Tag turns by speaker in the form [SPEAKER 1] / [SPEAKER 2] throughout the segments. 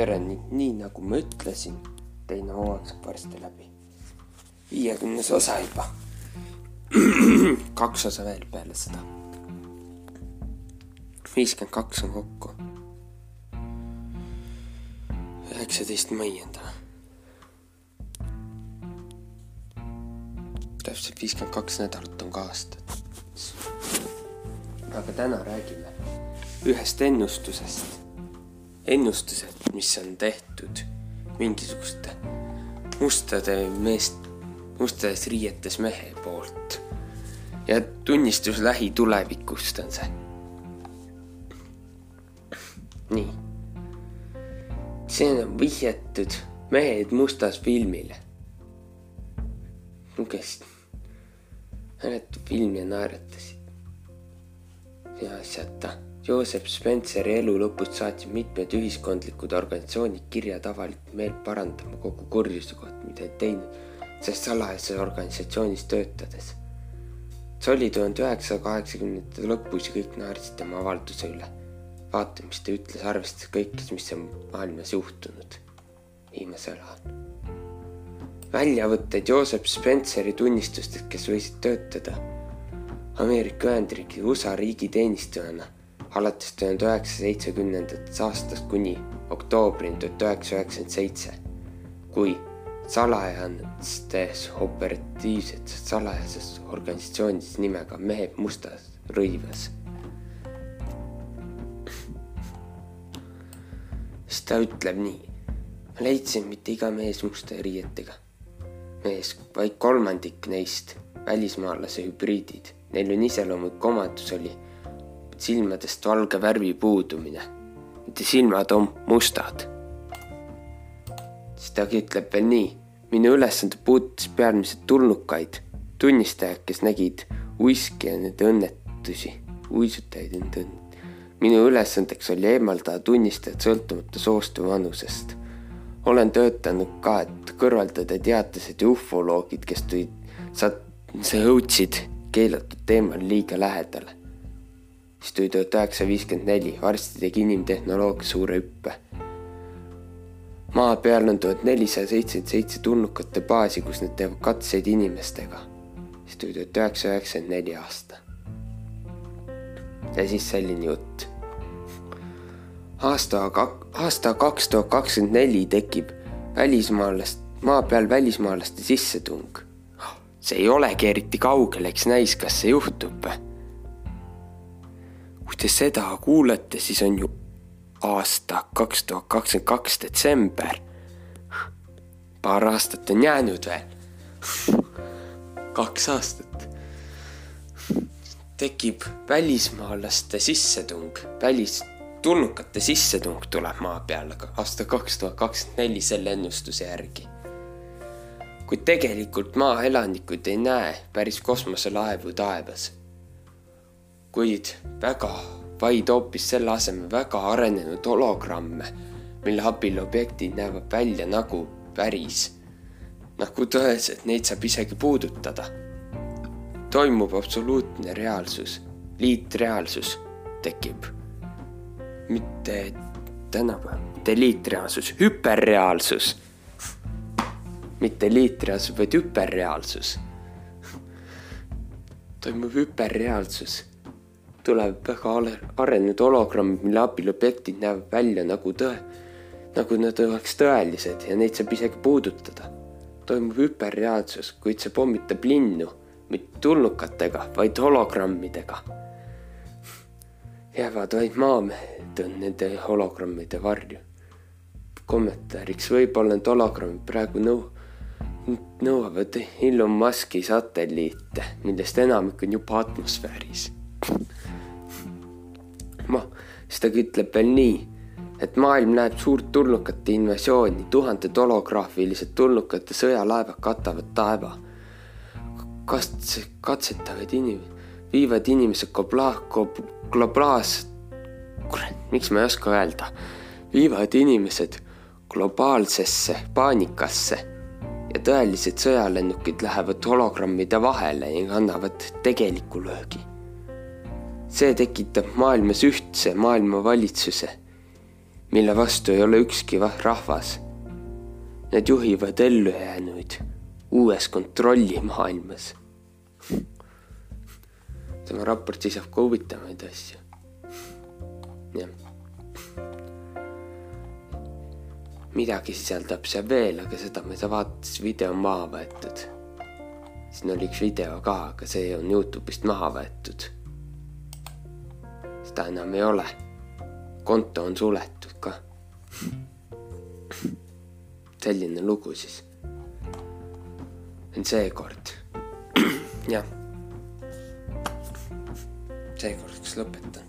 [SPEAKER 1] tere, nii, nii nagu ma ütlesin, teine hooaeg saab varsti läbi. viiekümnes osa juba. kaks osa veel peale seda. viiskümmend kaks on kokku. üheksateist mai on täna. täpselt viiskümmend kaks nädalat on ka aastat. aga täna räägime ühest ennustusest ennustused, mis on tehtud mingisuguste mustade meest, mustades riietes mehe poolt. ja tunnistus lähitulevikust on see. nii. siin on vihjatud Mehed mustas filmile. kes mäletab filmi ja naeratasid. ja asjata Joseph Spenceri elu lõpust saatsid mitmed ühiskondlikud organisatsioonid kirjad avalikult meelt parandama kogu kurjuse kohta, mida ei teinud, sest salajases organisatsioonis töötades. see oli tuhande üheksasaja kaheksakümnendate lõpus ja kõik naersid tema avalduse üle. vaata, mis ta ütles, arvestades kõike, mis on maailmas juhtunud viimasel ajal. väljavõtted Joseph Spenceri tunnistustest, kes võisid töötada Ameerika Ühendriikide USA riigiteenistujana alates tuhande üheksasaja seitsmekümnendatest aastast kuni oktoobrini tuhat üheksasada üheksakümmend seitse, kui salajastes operatiivsetes salajases organisatsioonis nimega Mehed mustas rõivas. siis ta ütleb nii, ma leidsin mitte iga mees musta riietega. Mees, vaid kolmandik neist välismaalase hübriidid, neil on iseloomulik omadus oli silmadest valge värvi puudumine. Nende silmad on mustad. siis ta ütleb veel nii. minu ülesande puudutas peamiselt tulnukaid, tunnistajaid, kes nägid uiski ja nende õnnetusi, uisutajaid ja nende õnnetusi. minu ülesandeks oli eemaldada tunnistajad sõltumata soost või vanusest. olen töötanud ka, et kõrvaldada teadlased ja ufoloogid, kes tulid, sa, jõudsid keelatud teemal liiga lähedale tuli tuhat üheksasada viiskümmend neli, varsti tegi inimtehnoloogia suure hüppe. maa peal on tuhat nelisada seitsekümmend seitse tulnukate baasi, kus nad teevad katseid inimestega. siis tuli tuhat üheksasada üheksakümmend neli aasta. ja siis selline jutt. aasta, aasta kaks tuhat kakskümmend neli tekib välismaalast, maa peal välismaalaste sissetung. see ei olegi eriti kaugel, eks näis, kas see juhtub kui te seda kuulete, siis on ju aasta kaks tuhat kakskümmend kaks detsember. paar aastat on jäänud veel. kaks aastat. tekib välismaalaste sissetung, välistulnukate sissetung tuleb maa peale aasta kaks tuhat kakskümmend neli selle ennustuse järgi. kuid tegelikult maa elanikud ei näe päris kosmoselaevu taevas kuid väga, vaid hoopis selle asemel väga arenenud hologramme, mille abil objektid näevad välja nagu päris. nagu tõeliselt neid saab isegi puudutada. toimub absoluutne reaalsus, liitreaalsus tekib. mitte tänapäeval, mitte liitreaalsus, hüperreaalsus. mitte liitreaalsus, vaid hüperreaalsus toimub hüperreaalsus tuleb väga arenenud hologramm, mille abil objektid näevad välja nagu tõe, nagu nad oleks tõelised ja neid saab isegi puudutada. toimub hüperreaalsus, kuid see pommitab linnu, mitte tulnukatega, vaid hologrammidega. jäävad vaid maamehed on nende hologrammide varju. kommentaariks võib-olla need hologrammid praegu nõu-, nõuavad Elon Musk'i satelliite, millest enamik on juba atmosfääris siis ta ütleb veel nii, et maailm näeb suurt tulnukate invasiooni, tuhanded holograafilised tulnukate sõjalaevad katavad taeva. katse, katsetavad inim-, viivad inimesed globla-, globlaas-, kurat, miks ma ei oska öelda, viivad inimesed globaalsesse paanikasse ja tõelised sõjalennukid lähevad hologrammide vahele ja annavad tegeliku löögi see tekitab maailmas ühtse maailmavalitsuse, mille vastu ei ole ükski rahvas. Need juhivad ellujäänuid uues kontrollimaailmas. tema raport sisab ka huvitavaid asju. jah. midagi sisaldab see veel, aga seda ma ei saa vaadata, sest video on maha võetud. siin oli üks video ka, aga see on Youtube'ist maha võetud. Seda enam ei ole. konto on suletud ka. selline lugu siis. seekord, jah. seekordks lõpetan.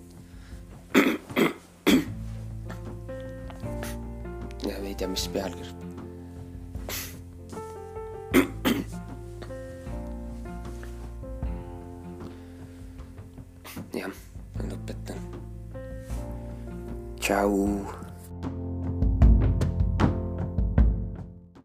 [SPEAKER 1] ja ei tea, mis pealkiri. jah, lõpetan. tšau